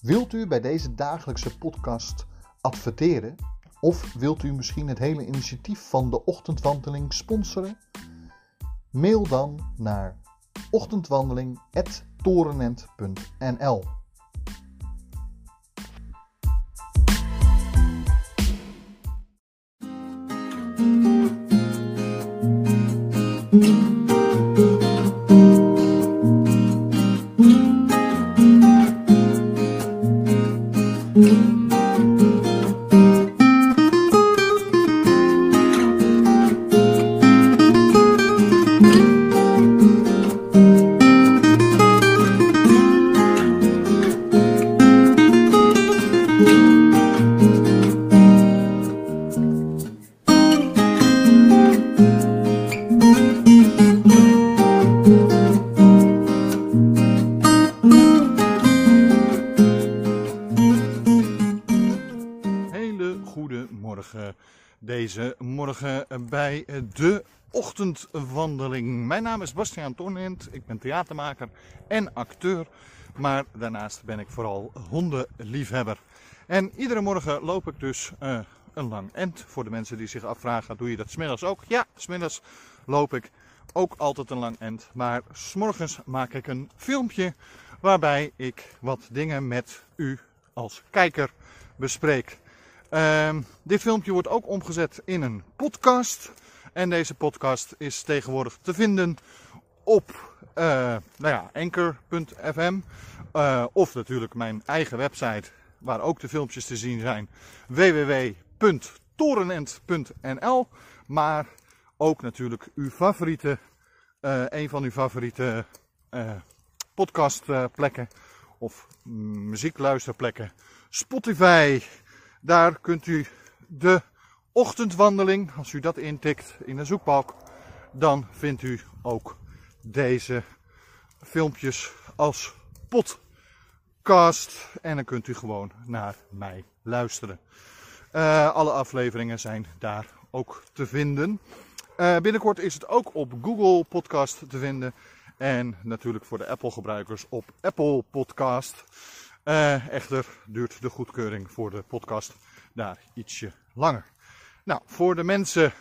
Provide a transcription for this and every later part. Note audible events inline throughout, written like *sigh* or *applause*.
Wilt u bij deze dagelijkse podcast adverteren? Of wilt u misschien het hele initiatief van de ochtendwandeling sponsoren? Mail dan naar ochtendwandeling.torenent.nl Deze morgen bij de ochtendwandeling. Mijn naam is Bastiaan Tornent. Ik ben theatermaker en acteur. Maar daarnaast ben ik vooral hondenliefhebber. En iedere morgen loop ik dus eh, een lang end. Voor de mensen die zich afvragen, doe je dat smiddags ook? Ja, smiddags loop ik ook altijd een lang end. Maar s'morgens maak ik een filmpje waarbij ik wat dingen met u als kijker bespreek. Ehm, dit filmpje wordt ook omgezet in een podcast. En deze podcast is tegenwoordig te vinden op eh, nou ja, anchor.fm. eh, of natuurlijk mijn eigen website, waar ook de filmpjes te zien zijn. www.torenent.nl. Maar ook natuurlijk uw favoriete, eh, een van uw favoriete eh, podcastplekken of muziekluisterplekken. Spotify, daar kunt u de ochtendwandeling, als u dat intikt in de zoekbalk, dan vindt u ook deze filmpjes als podcast. En dan kunt u gewoon naar mij luisteren. Eh, alle afleveringen zijn daar ook te vinden. Eh, binnenkort is het ook op Google Podcast te vinden. En natuurlijk voor de Apple gebruikers op Apple Podcast. Eh, echter duurt de goedkeuring voor de podcast daar ietsje langer. Nou, voor de mensen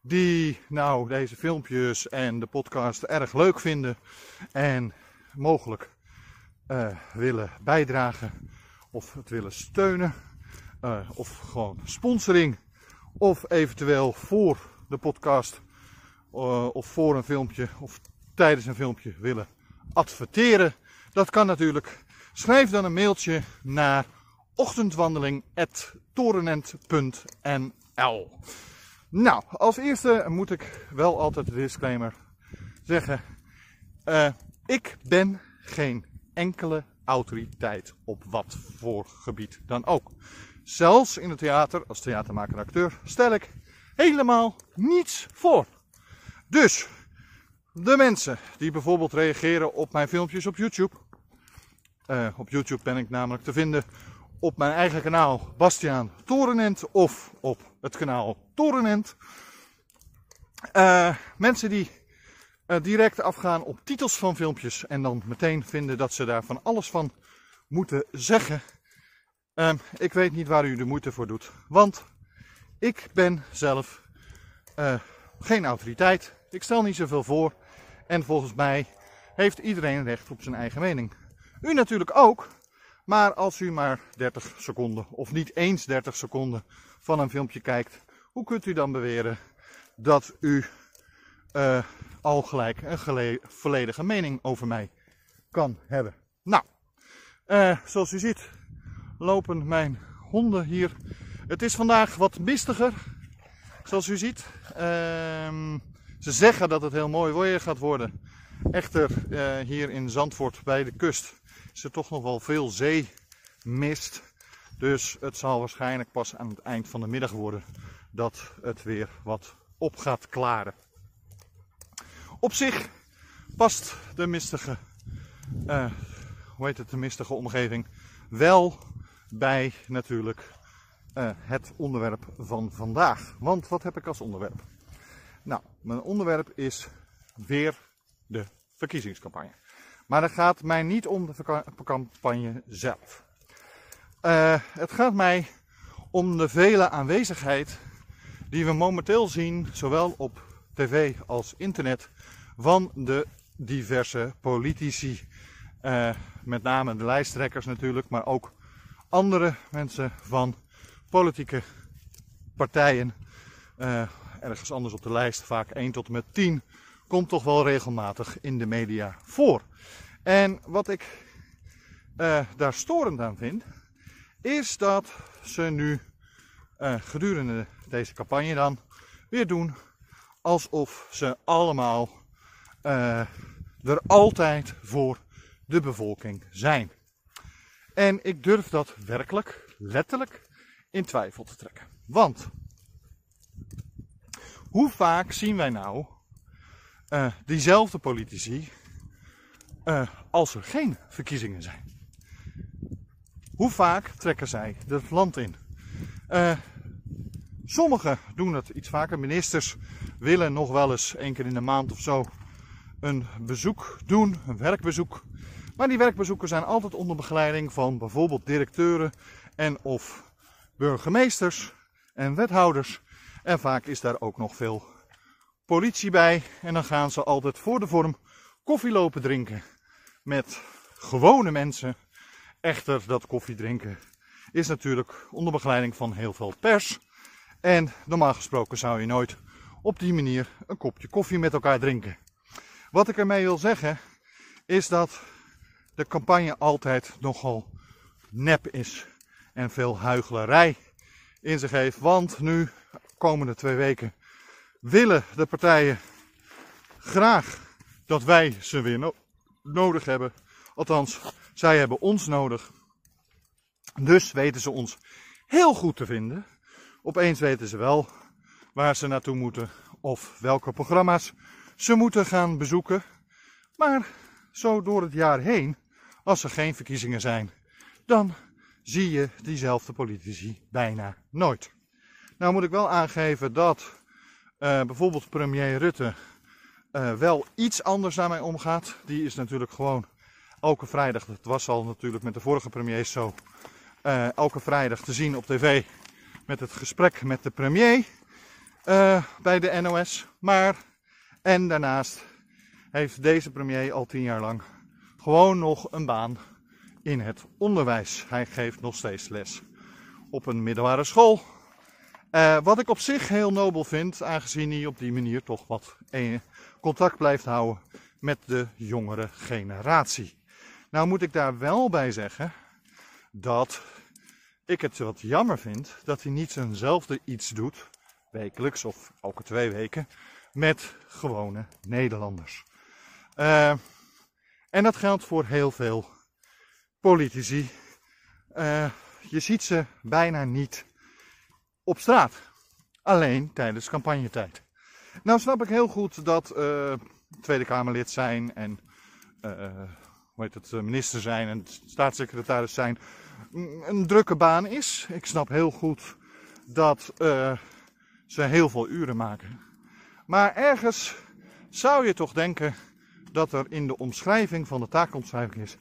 die nou deze filmpjes en de podcast erg leuk vinden en mogelijk eh, willen bijdragen of het willen steunen eh, of gewoon sponsoring of eventueel voor de podcast eh, of voor een filmpje of tijdens een filmpje willen adverteren. Dat kan natuurlijk. Schrijf dan een mailtje naar ochtendwandeling.torenent.nl Nou, als eerste moet ik wel altijd de disclaimer zeggen. ik ben geen enkele autoriteit op wat voor gebied dan ook. Zelfs in het theater, als theatermaker en acteur, stel ik helemaal niets voor. Dus, de mensen die bijvoorbeeld reageren op mijn filmpjes op YouTube. Eh, op YouTube ben ik namelijk te vinden op mijn eigen kanaal Bastiaan Torenent of op het kanaal Torenent. Eh, mensen die eh, direct afgaan op titels van filmpjes en dan meteen vinden dat ze daar van alles van moeten zeggen. Ehm, ik weet niet waar u de moeite voor doet, want ik ben zelf eh, geen autoriteit. Ik stel niet zoveel voor en volgens mij heeft iedereen recht op zijn eigen mening. U natuurlijk ook, maar als u maar 30 seconden of niet eens 30 seconden van een filmpje kijkt, hoe kunt u dan beweren dat u eh, al gelijk een volledige mening over mij kan hebben? Nou, eh, zoals u ziet lopen mijn honden hier. Het is vandaag wat mistiger, zoals u ziet. Ehm, ze zeggen dat het heel mooi weer gaat worden. Echter, eh, hier in Zandvoort bij de kust is er toch nog wel veel zeemist. Dus het zal waarschijnlijk pas aan het eind van de middag worden dat het weer wat op gaat klaren. Op zich past de mistige, eh, hoe heet het, de mistige omgeving wel bij natuurlijk eh, het onderwerp van vandaag. Want wat heb ik als onderwerp? Nou, mijn onderwerp is weer de verkiezingscampagne. Maar het gaat mij niet om de campagne zelf. Uh, het gaat mij om de vele aanwezigheid die we momenteel zien, zowel op tv als internet, van de diverse politici. Uh, met name de lijsttrekkers natuurlijk, maar ook andere mensen van politieke partijen. Uh, ergens anders op de lijst, vaak 1 tot en met 10, komt toch wel regelmatig in de media voor. En wat ik uh, daar storend aan vind, is dat ze nu gedurende deze campagne dan weer doen alsof ze allemaal uh, er altijd voor de bevolking zijn. En ik durf dat werkelijk, letterlijk in twijfel te trekken. Want hoe vaak zien wij nou uh, diezelfde politici uh, als er geen verkiezingen zijn? Hoe vaak trekken zij het land in? Sommigen doen dat iets vaker. Ministers willen nog wel eens één keer in de maand of zo een bezoek doen, een werkbezoek. Maar die werkbezoeken zijn altijd onder begeleiding van bijvoorbeeld directeuren en of burgemeesters en wethouders. En vaak is daar ook nog veel politie bij. En dan gaan ze altijd voor de vorm koffie lopen drinken met gewone mensen. Echter, dat koffie drinken is natuurlijk onder begeleiding van heel veel pers. En normaal gesproken zou je nooit op die manier een kopje koffie met elkaar drinken. Wat ik ermee wil zeggen is dat de campagne altijd nogal nep is en veel huigelarij in zich heeft. Want nu, komende twee weken, willen de partijen graag dat wij ze weer nodig hebben. Althans, zij hebben ons nodig. Dus weten ze ons heel goed te vinden. Opeens weten ze wel waar ze naartoe moeten of welke programma's ze moeten gaan bezoeken. Maar zo door het jaar heen, als er geen verkiezingen zijn, dan zie je diezelfde politici bijna nooit. Nou moet ik wel aangeven dat uh, bijvoorbeeld premier Rutte uh, wel iets anders naar mij omgaat. Die is natuurlijk gewoon elke vrijdag, dat was al natuurlijk met de vorige premiers zo, uh, elke vrijdag te zien op tv met het gesprek met de premier bij de NOS. Maar, en daarnaast heeft deze premier al tien jaar lang gewoon nog een baan in het onderwijs. Hij geeft nog steeds les op een middelbare school. Uh, wat ik op zich heel nobel vind, aangezien hij op die manier toch wat contact blijft houden met de jongere generatie. Nou moet ik daar wel bij zeggen dat ik het wat jammer vind dat hij niet zijnzelfde iets doet, wekelijks of elke twee weken, met gewone Nederlanders. Uh, en dat geldt voor heel veel politici. Uh, je ziet ze bijna niet op straat. Alleen tijdens campagnetijd. Nou snap ik heel goed dat uh, Tweede Kamerlid zijn en hoe heet het, minister zijn en staatssecretaris zijn een drukke baan is. Ik snap heel goed dat ze heel veel uren maken. Maar ergens zou je toch denken dat er in de omschrijving van de taakomschrijving is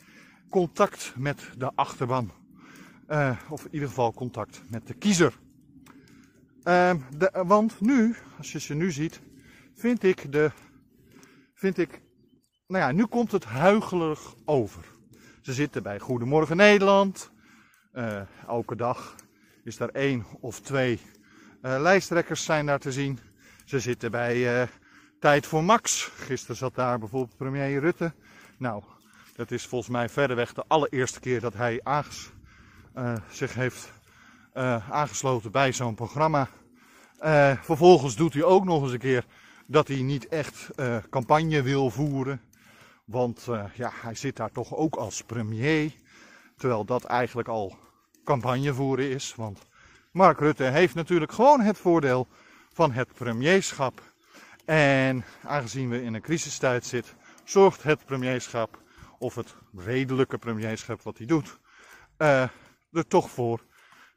contact met de achterban. Uh, of in ieder geval contact met de kiezer. Uh, de, want nu, als je ze nu ziet, vind ik de. Vind ik. Nou ja, nu komt het huigelig over. Ze zitten bij Goedemorgen Nederland. Uh, elke dag is daar één of twee uh, lijsttrekkers zijn daar te zien. Ze zitten bij uh, Tijd voor Max. Gisteren zat daar bijvoorbeeld premier Rutte. Nou, dat is volgens mij verreweg de allereerste keer dat hij aanges zich heeft uh, aangesloten bij zo'n programma. Uh, vervolgens doet hij ook nog eens een keer dat hij niet echt uh, campagne wil voeren. Want ja, hij zit daar toch ook als premier. Terwijl dat eigenlijk al campagne voeren is. Want Mark Rutte heeft natuurlijk gewoon het voordeel van het premierschap. En aangezien we in een crisistijd zitten, zorgt het premierschap, of het redelijke premierschap wat hij doet, er toch voor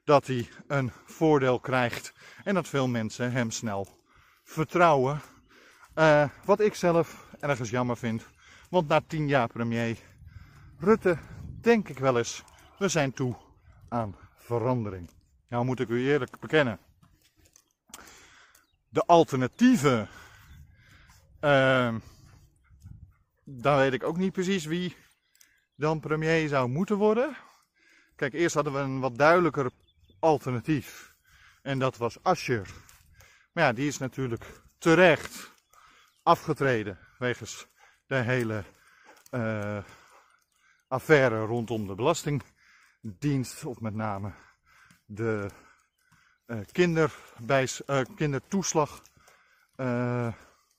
dat hij een voordeel krijgt en dat veel mensen hem snel vertrouwen. Uh, wat ik zelf ergens jammer vind, want na tien jaar premier Rutte denk ik wel eens, we zijn toe aan verandering. Nou moet ik u eerlijk bekennen. De alternatieven, uh, dan weet ik ook niet precies wie dan premier zou moeten worden. Kijk, eerst hadden we een wat duidelijker alternatief. En dat was Asscher. Maar ja, die is natuurlijk terecht afgetreden wegens de hele uh, affaire rondom de Belastingdienst, of met name de kinderbijs, uh, kindertoeslag,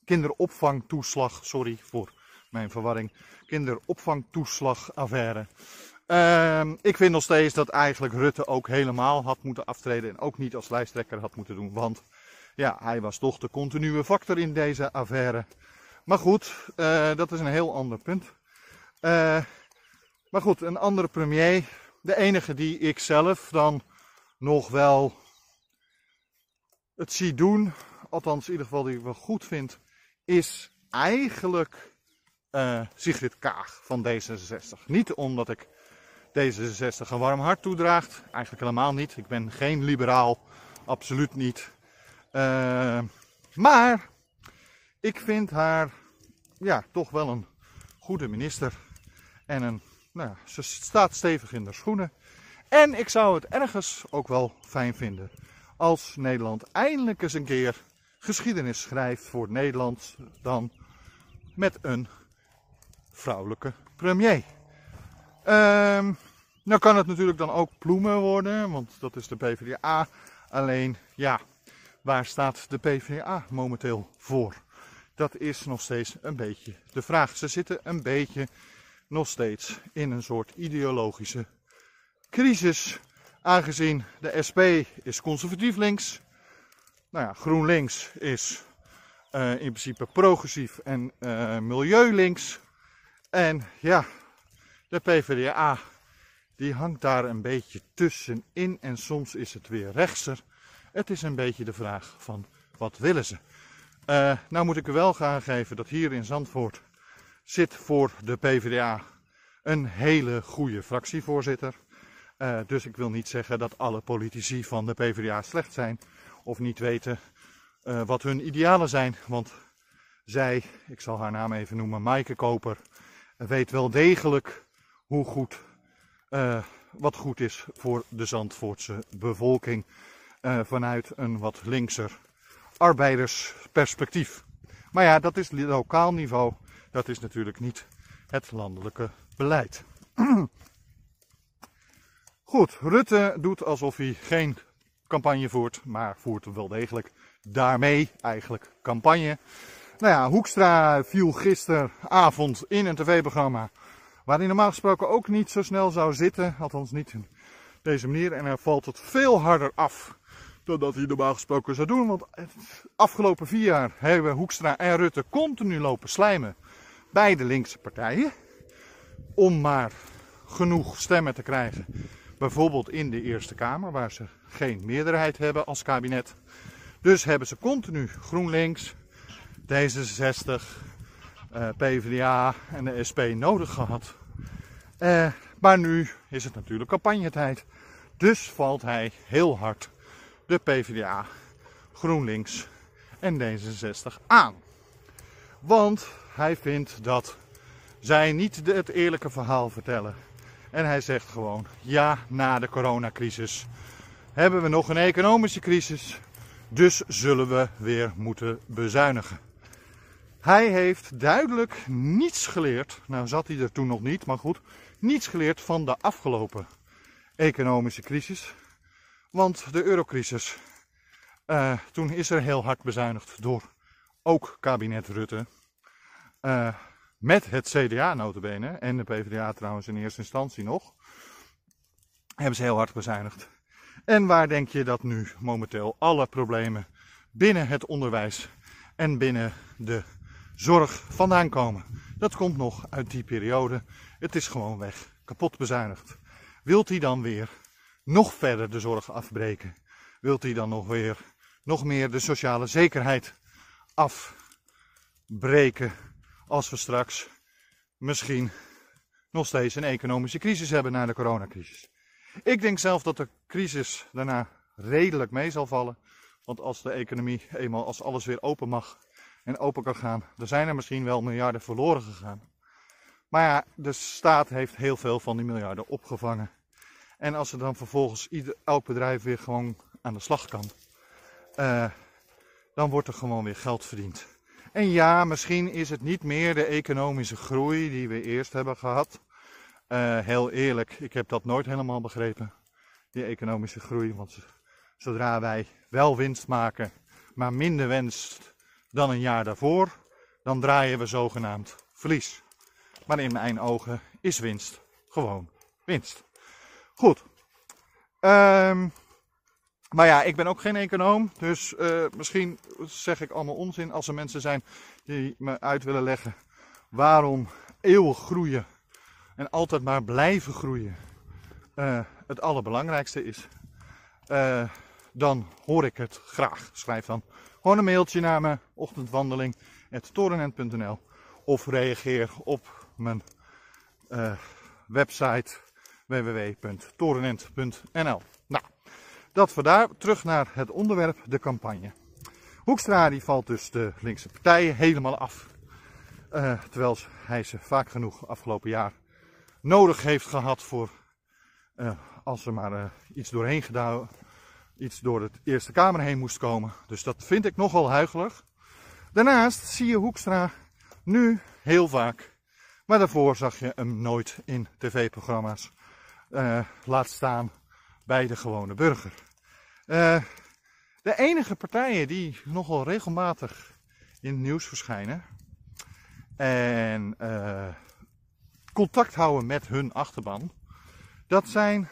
kinderopvangtoeslag, sorry voor mijn verwarring, kinderopvangtoeslagaffaire. Uh, ik vind nog steeds dat eigenlijk Rutte ook helemaal had moeten aftreden en ook niet als lijsttrekker had moeten doen, want ja, hij was toch de continue factor in deze affaire. Maar goed, dat is een heel ander punt. Maar goed, een andere premier. De enige die ik zelf dan nog wel het zie doen, althans in ieder geval die ik wel goed vind, is eigenlijk uh, Sigrid Kaag van D66. Niet omdat ik D66 een warm hart toedraagt, eigenlijk helemaal niet. Ik ben geen liberaal, absoluut niet. Uh, maar ik vind haar ja, toch wel een goede minister. En een, nou, ze staat stevig in de schoenen. En ik zou het ergens ook wel fijn vinden als Nederland eindelijk eens een keer geschiedenis schrijft voor Nederland dan met een vrouwelijke premier. Um, nou kan het natuurlijk dan ook Ploemen worden, want dat is de PvdA. Alleen, ja, waar staat de PvdA momenteel voor? Dat is nog steeds een beetje de vraag. Ze zitten een beetje nog steeds in een soort ideologische crisis. Aangezien de SP is conservatief links. Nou ja, GroenLinks is uh, in principe progressief en uh, milieulinks. En ja, de PvdA die hangt daar een beetje tussenin en soms is het weer rechtser. Het is een beetje de vraag van wat willen ze. Uh, nou moet ik wel gaan geven dat hier in Zandvoort zit voor de PvdA een hele goede fractievoorzitter. Uh, dus ik wil niet zeggen dat alle politici van de PvdA slecht zijn of niet weten uh, wat hun idealen zijn. Want zij, ik zal haar naam even noemen, Maaike Koper, weet wel degelijk hoe goed, uh, wat goed is voor de Zandvoortse bevolking vanuit een wat linkser arbeidersperspectief. Maar ja, dat is lokaal niveau. Dat is natuurlijk niet het landelijke beleid. *clears throat* Goed, Rutte doet alsof hij geen campagne voert, maar voert wel degelijk daarmee eigenlijk campagne. Nou ja, Hoekstra viel gisteravond in een tv-programma waar hij normaal gesproken ook niet zo snel zou zitten, althans niet in deze manier. En hij valt het veel harder af dan dat hij normaal gesproken zou doen. Want afgelopen vier jaar hebben Hoekstra en Rutte continu lopen slijmen bij de linkse partijen. Om maar genoeg stemmen te krijgen. Bijvoorbeeld in de Eerste Kamer, waar ze geen meerderheid hebben als kabinet. Dus hebben ze continu GroenLinks, D66, eh, PvdA en de SP nodig gehad. Eh, maar nu is het natuurlijk campagnetijd. Dus valt hij heel hard de PvdA, GroenLinks en D66 aan. Want hij vindt dat zij niet het eerlijke verhaal vertellen. En hij zegt gewoon, ja, na de coronacrisis hebben we nog een economische crisis, dus zullen we weer moeten bezuinigen. Hij heeft duidelijk niets geleerd, nou zat hij er toen nog niet, maar goed, niets geleerd van de afgelopen economische crisis. Want de eurocrisis, uh, toen is er heel hard bezuinigd door ook kabinet Rutte. Uh, met het CDA notabene en de PvdA trouwens in eerste instantie nog. Hebben ze heel hard bezuinigd. En waar denk je dat nu momenteel alle problemen binnen het onderwijs en binnen de zorg vandaan komen? Dat komt nog uit die periode. Het is gewoon weg kapot bezuinigd. Wilt hij dan weer nog verder de zorg afbreken? Wilt hij dan nog weer nog meer de sociale zekerheid afbreken als we straks misschien nog steeds een economische crisis hebben na de coronacrisis? Ik denk zelf dat de crisis daarna redelijk mee zal vallen. Want als de economie eenmaal, als alles weer open mag en open kan gaan, dan zijn er misschien wel miljarden verloren gegaan. Maar ja, de staat heeft heel veel van die miljarden opgevangen. En als er dan vervolgens ieder, elk bedrijf weer gewoon aan de slag kan, uh, dan wordt er gewoon weer geld verdiend. En ja, misschien is het niet meer de economische groei die we eerst hebben gehad. Uh, heel eerlijk, ik heb dat nooit helemaal begrepen, die economische groei. Want zodra wij wel winst maken, maar minder winst dan een jaar daarvoor, dan draaien we zogenaamd verlies. Maar in mijn ogen is winst gewoon winst. Goed. Um, maar ja, ik ben ook geen econoom, dus uh, misschien zeg ik allemaal onzin als er mensen zijn die me uit willen leggen waarom eeuwig groeien en altijd maar blijven groeien uh, het allerbelangrijkste is. Uh, dan hoor ik het graag. Schrijf dan gewoon een mailtje naar me, ochtendwandeling.torenent.nl of reageer op mijn website www.torenent.nl. Dat vandaar terug naar het onderwerp, de campagne. Hoekstra die valt dus de linkse partijen helemaal af. Uh, terwijl hij ze vaak genoeg afgelopen jaar nodig heeft gehad voor uh, als er maar uh, iets doorheen gedaan, iets door het Eerste Kamer heen moest komen. Dus dat vind ik nogal huigelig. Daarnaast zie je Hoekstra nu heel vaak, maar daarvoor zag je hem nooit in tv-programma's. laat staan bij de gewone burger. Uh, de enige partijen die nogal regelmatig in het nieuws verschijnen en uh, contact houden met hun achterban, dat zijn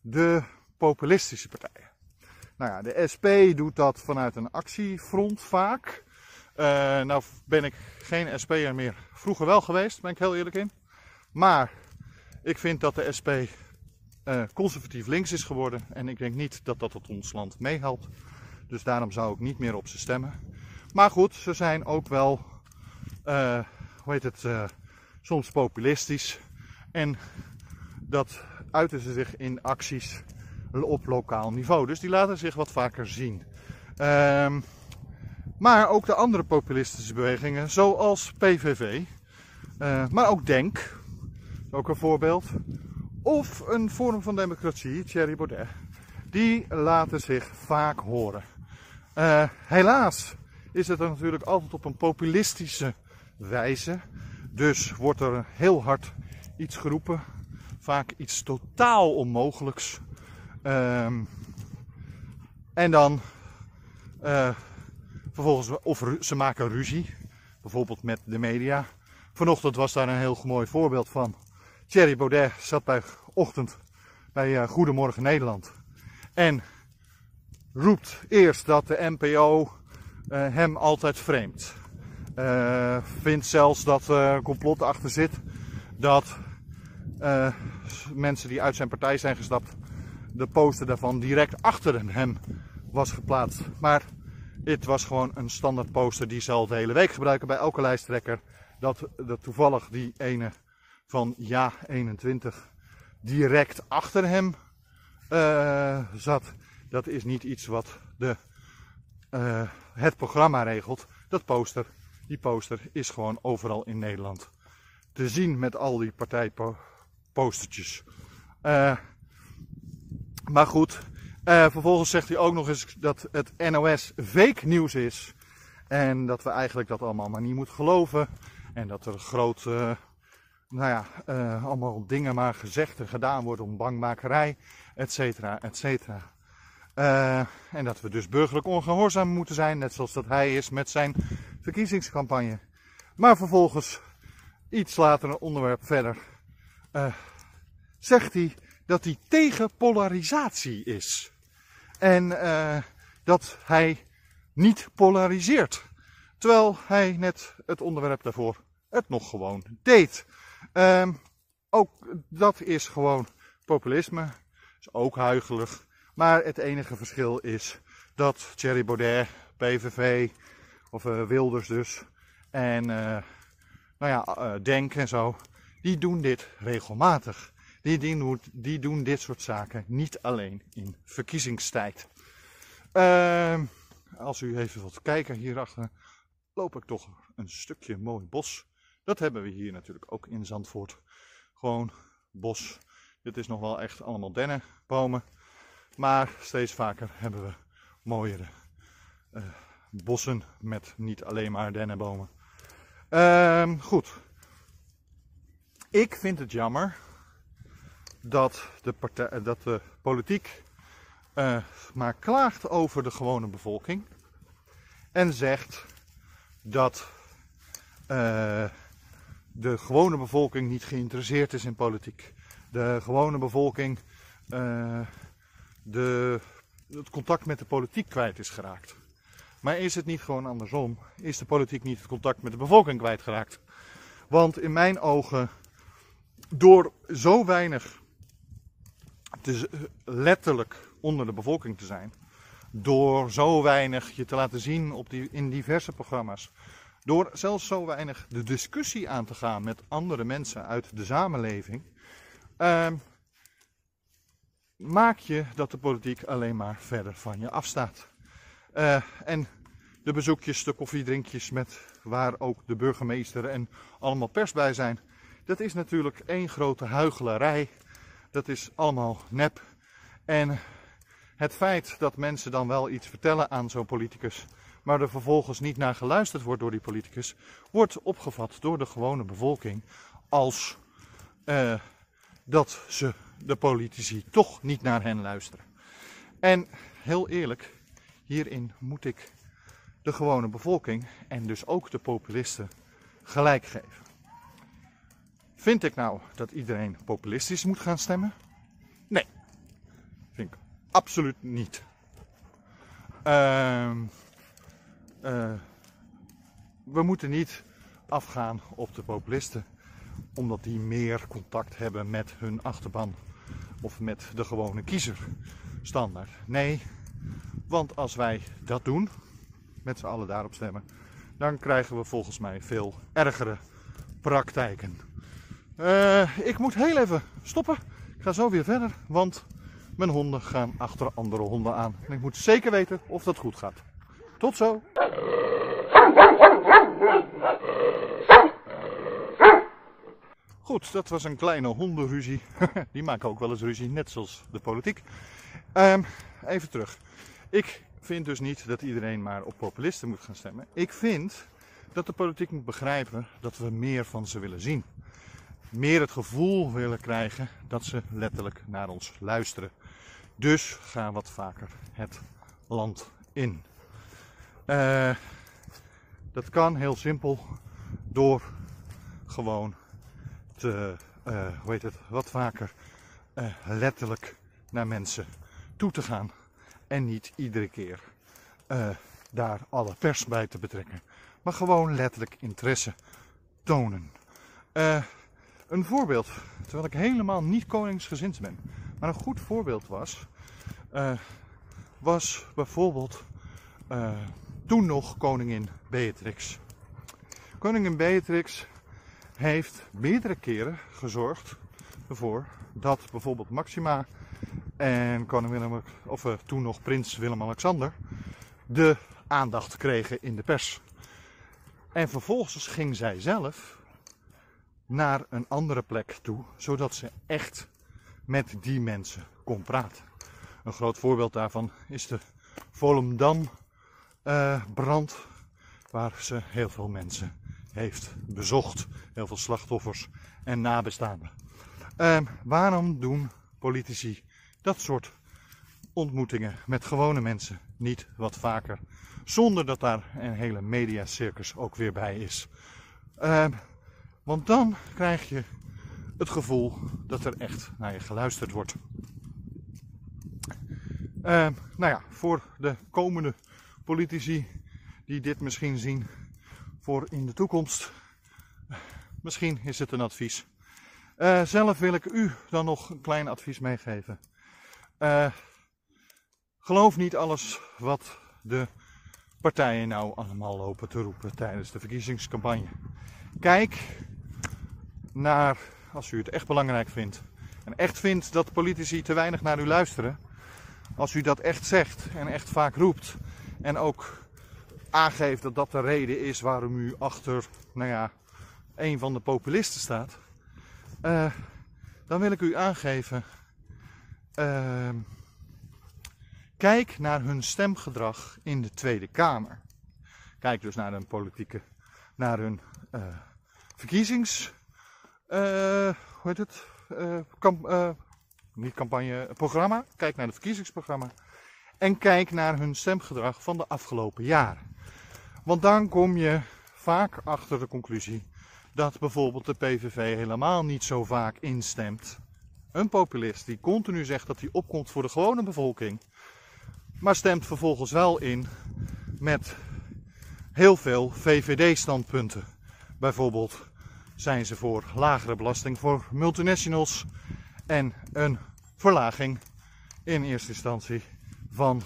de populistische partijen. Nou ja, de SP doet dat vanuit een actiefront vaak. Uh, nou ben ik geen SP'er meer. Vroeger wel geweest, ben ik heel eerlijk in. Maar ik vind dat de SP uh, conservatief links is geworden. En ik denk niet dat dat het ons land meehelpt. Dus daarom zou ik niet meer op ze stemmen. Maar goed, ze zijn ook wel, uh, hoe heet het, uh, soms populistisch. En dat uiten ze zich in acties op lokaal niveau. Dus die laten zich wat vaker zien. Uh, maar ook de andere populistische bewegingen, zoals PVV, maar ook Denk, ook een voorbeeld, of een vorm van democratie, Thierry Baudet, die laten zich vaak horen. Uh, helaas is het natuurlijk altijd op een populistische wijze. Dus wordt er heel hard iets geroepen, vaak iets totaal onmogelijks. Uh, en dan uh, vervolgens, of ze maken ruzie, bijvoorbeeld met de media. Vanochtend was daar een heel mooi voorbeeld van. Thierry Baudet zat bij ochtend bij uh, Goedemorgen Nederland. En roept eerst dat de NPO uh, hem altijd vreemd. Uh, vindt zelfs dat er complot achter zit dat mensen die uit zijn partij zijn gestapt, de poster daarvan direct achter hem was geplaatst. Maar dit was gewoon een standaard poster die ze al de hele week gebruiken bij elke lijsttrekker. Dat, dat toevallig die ene van Ja 21 direct achter hem uh, zat. Dat is niet iets wat de, uh, het programma regelt. Dat poster, die poster is gewoon overal in Nederland te zien met al die partijpostertjes. Uh, maar goed, vervolgens zegt hij ook nog eens dat het NOS fake nieuws is. En dat we eigenlijk dat allemaal maar niet moeten geloven. En dat er groot nou ja, uh, allemaal dingen maar gezegd en gedaan worden om bangmakerij, et cetera, et cetera. Uh, en dat we dus burgerlijk ongehoorzaam moeten zijn, net zoals dat hij is met zijn verkiezingscampagne. Maar vervolgens, iets later een onderwerp verder, uh, zegt hij dat hij tegen polarisatie is. En dat hij niet polariseert. Terwijl hij net het onderwerp daarvoor het nog gewoon deed. Um, ook dat is gewoon populisme. Is ook huigelig. Maar het enige verschil is dat Thierry Baudet, PVV, of uh, Wilders dus, en uh, nou ja, uh, Denk en zo, die doen dit regelmatig. die, die, die doen dit soort zaken niet alleen in verkiezingstijd. Ehm, als u even wilt kijken hierachter, loop ik toch een stukje mooi bos. Dat hebben we hier natuurlijk ook in Zandvoort. Gewoon bos. Dit is nog wel echt allemaal dennenbomen. Maar steeds vaker hebben we mooiere uh, bossen met niet alleen maar dennenbomen. Um, goed. Ik vind het jammer dat de, partij, dat de politiek uh, maar klaagt over de gewone bevolking. En zegt dat de gewone bevolking niet geïnteresseerd is in politiek. De gewone bevolking uh, de, het contact met de politiek kwijt is geraakt. Maar is het niet gewoon andersom? Is de politiek niet het contact met de bevolking kwijtgeraakt? Want in mijn ogen, door zo weinig te, letterlijk onder de bevolking te zijn, door zo weinig je te laten zien op die, in diverse programma's, door zelfs zo weinig de discussie aan te gaan met andere mensen uit de samenleving, uh, maak je dat de politiek alleen maar verder van je afstaat. Uh, en de bezoekjes, de koffiedrinkjes met waar ook de burgemeester en allemaal pers bij zijn, dat is natuurlijk één grote huigelarij. Dat is allemaal nep. En het feit dat mensen dan wel iets vertellen aan zo'n politicus, maar er vervolgens niet naar geluisterd wordt door die politicus, wordt opgevat door de gewone bevolking als uh, dat ze de politici toch niet naar hen luisteren. En heel eerlijk, hierin moet ik de gewone bevolking en dus ook de populisten gelijk geven. Vind ik nou dat iedereen populistisch moet gaan stemmen? Nee, vind ik absoluut niet. Uh, uh, we moeten niet afgaan op de populisten, omdat die meer contact hebben met hun achterban of met de gewone kiezer standaard. Nee, want als wij dat doen, met z'n allen daarop stemmen, dan krijgen we volgens mij veel ergere praktijken. Uh, ik moet heel even stoppen. Ik ga zo weer verder, want mijn honden gaan achter andere honden aan. En ik moet zeker weten of dat goed gaat. Tot zo! Goed, dat was een kleine hondenruzie. *laughs* Die maken ook wel eens ruzie, net zoals de politiek. Um, even terug. Ik vind dus niet dat iedereen maar op populisten moet gaan stemmen. Ik vind dat de politiek moet begrijpen dat we meer van ze willen zien. Meer het gevoel willen krijgen dat ze letterlijk naar ons luisteren. Dus ga wat vaker het land in. Uh, dat kan heel simpel door gewoon te, uh, hoe heet het, wat vaker uh, letterlijk naar mensen toe te gaan. En niet iedere keer daar alle pers bij te betrekken. Maar gewoon letterlijk interesse tonen. een voorbeeld, terwijl ik helemaal niet koningsgezind ben. Maar een goed voorbeeld was, was bijvoorbeeld toen nog koningin Beatrix. Koningin Beatrix heeft meerdere keren gezorgd ervoor dat bijvoorbeeld Maxima en koning Willem, of uh, toen nog prins Willem-Alexander, de aandacht kregen in de pers. En vervolgens ging zij zelf naar een andere plek toe, zodat ze echt met die mensen kon praten. Een groot voorbeeld daarvan is de Volendam uh, brand, waar ze heel veel mensen heeft bezocht. Heel veel slachtoffers en nabestaanden. Uh, waarom doen politici dat soort ontmoetingen met gewone mensen niet wat vaker? Zonder dat daar een hele mediacircus ook weer bij is. Uh, want dan krijg je het gevoel dat er echt naar je geluisterd wordt. Nou ja, voor de komende politici die dit misschien zien voor in de toekomst, misschien is het een advies. Uh, zelf wil ik u dan nog een klein advies meegeven. Uh, geloof niet alles wat de partijen nou allemaal lopen te roepen tijdens de verkiezingscampagne. Kijk naar, als u het echt belangrijk vindt, en echt vindt dat politici te weinig naar u luisteren, als u dat echt zegt en echt vaak roept en ook aangeeft dat dat de reden is waarom u achter, nou ja, een van de populisten staat, uh, dan wil ik u aangeven, uh, kijk naar hun stemgedrag in de Tweede Kamer. Kijk dus naar hun politieke, naar hun uh, verkiezings, hoe heet het, kamp, niet campagne, programma. Kijk naar het verkiezingsprogramma. En kijk naar hun stemgedrag van de afgelopen jaren. Want dan kom je vaak achter de conclusie dat bijvoorbeeld de PVV helemaal niet zo vaak instemt. Een populist die continu zegt dat hij opkomt voor de gewone bevolking, maar stemt vervolgens wel in met heel veel VVD-standpunten. Bijvoorbeeld zijn ze voor lagere belasting voor multinationals en een verlaging in eerste instantie van,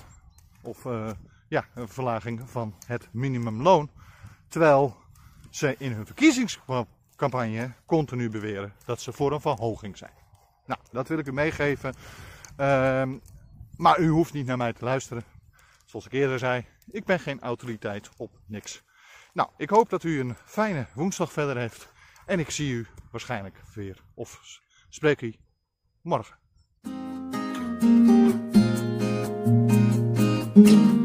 of uh, ja, een verlaging van het minimumloon. Terwijl ze in hun verkiezingscampagne continu beweren dat ze voor een verhoging zijn. Nou, dat wil ik u meegeven. Uh, maar u hoeft niet naar mij te luisteren. Zoals ik eerder zei, ik ben geen autoriteit op niks. Nou, ik hoop dat u een fijne woensdag verder heeft. En ik zie u waarschijnlijk weer of spreek u morgen. Mm-hmm.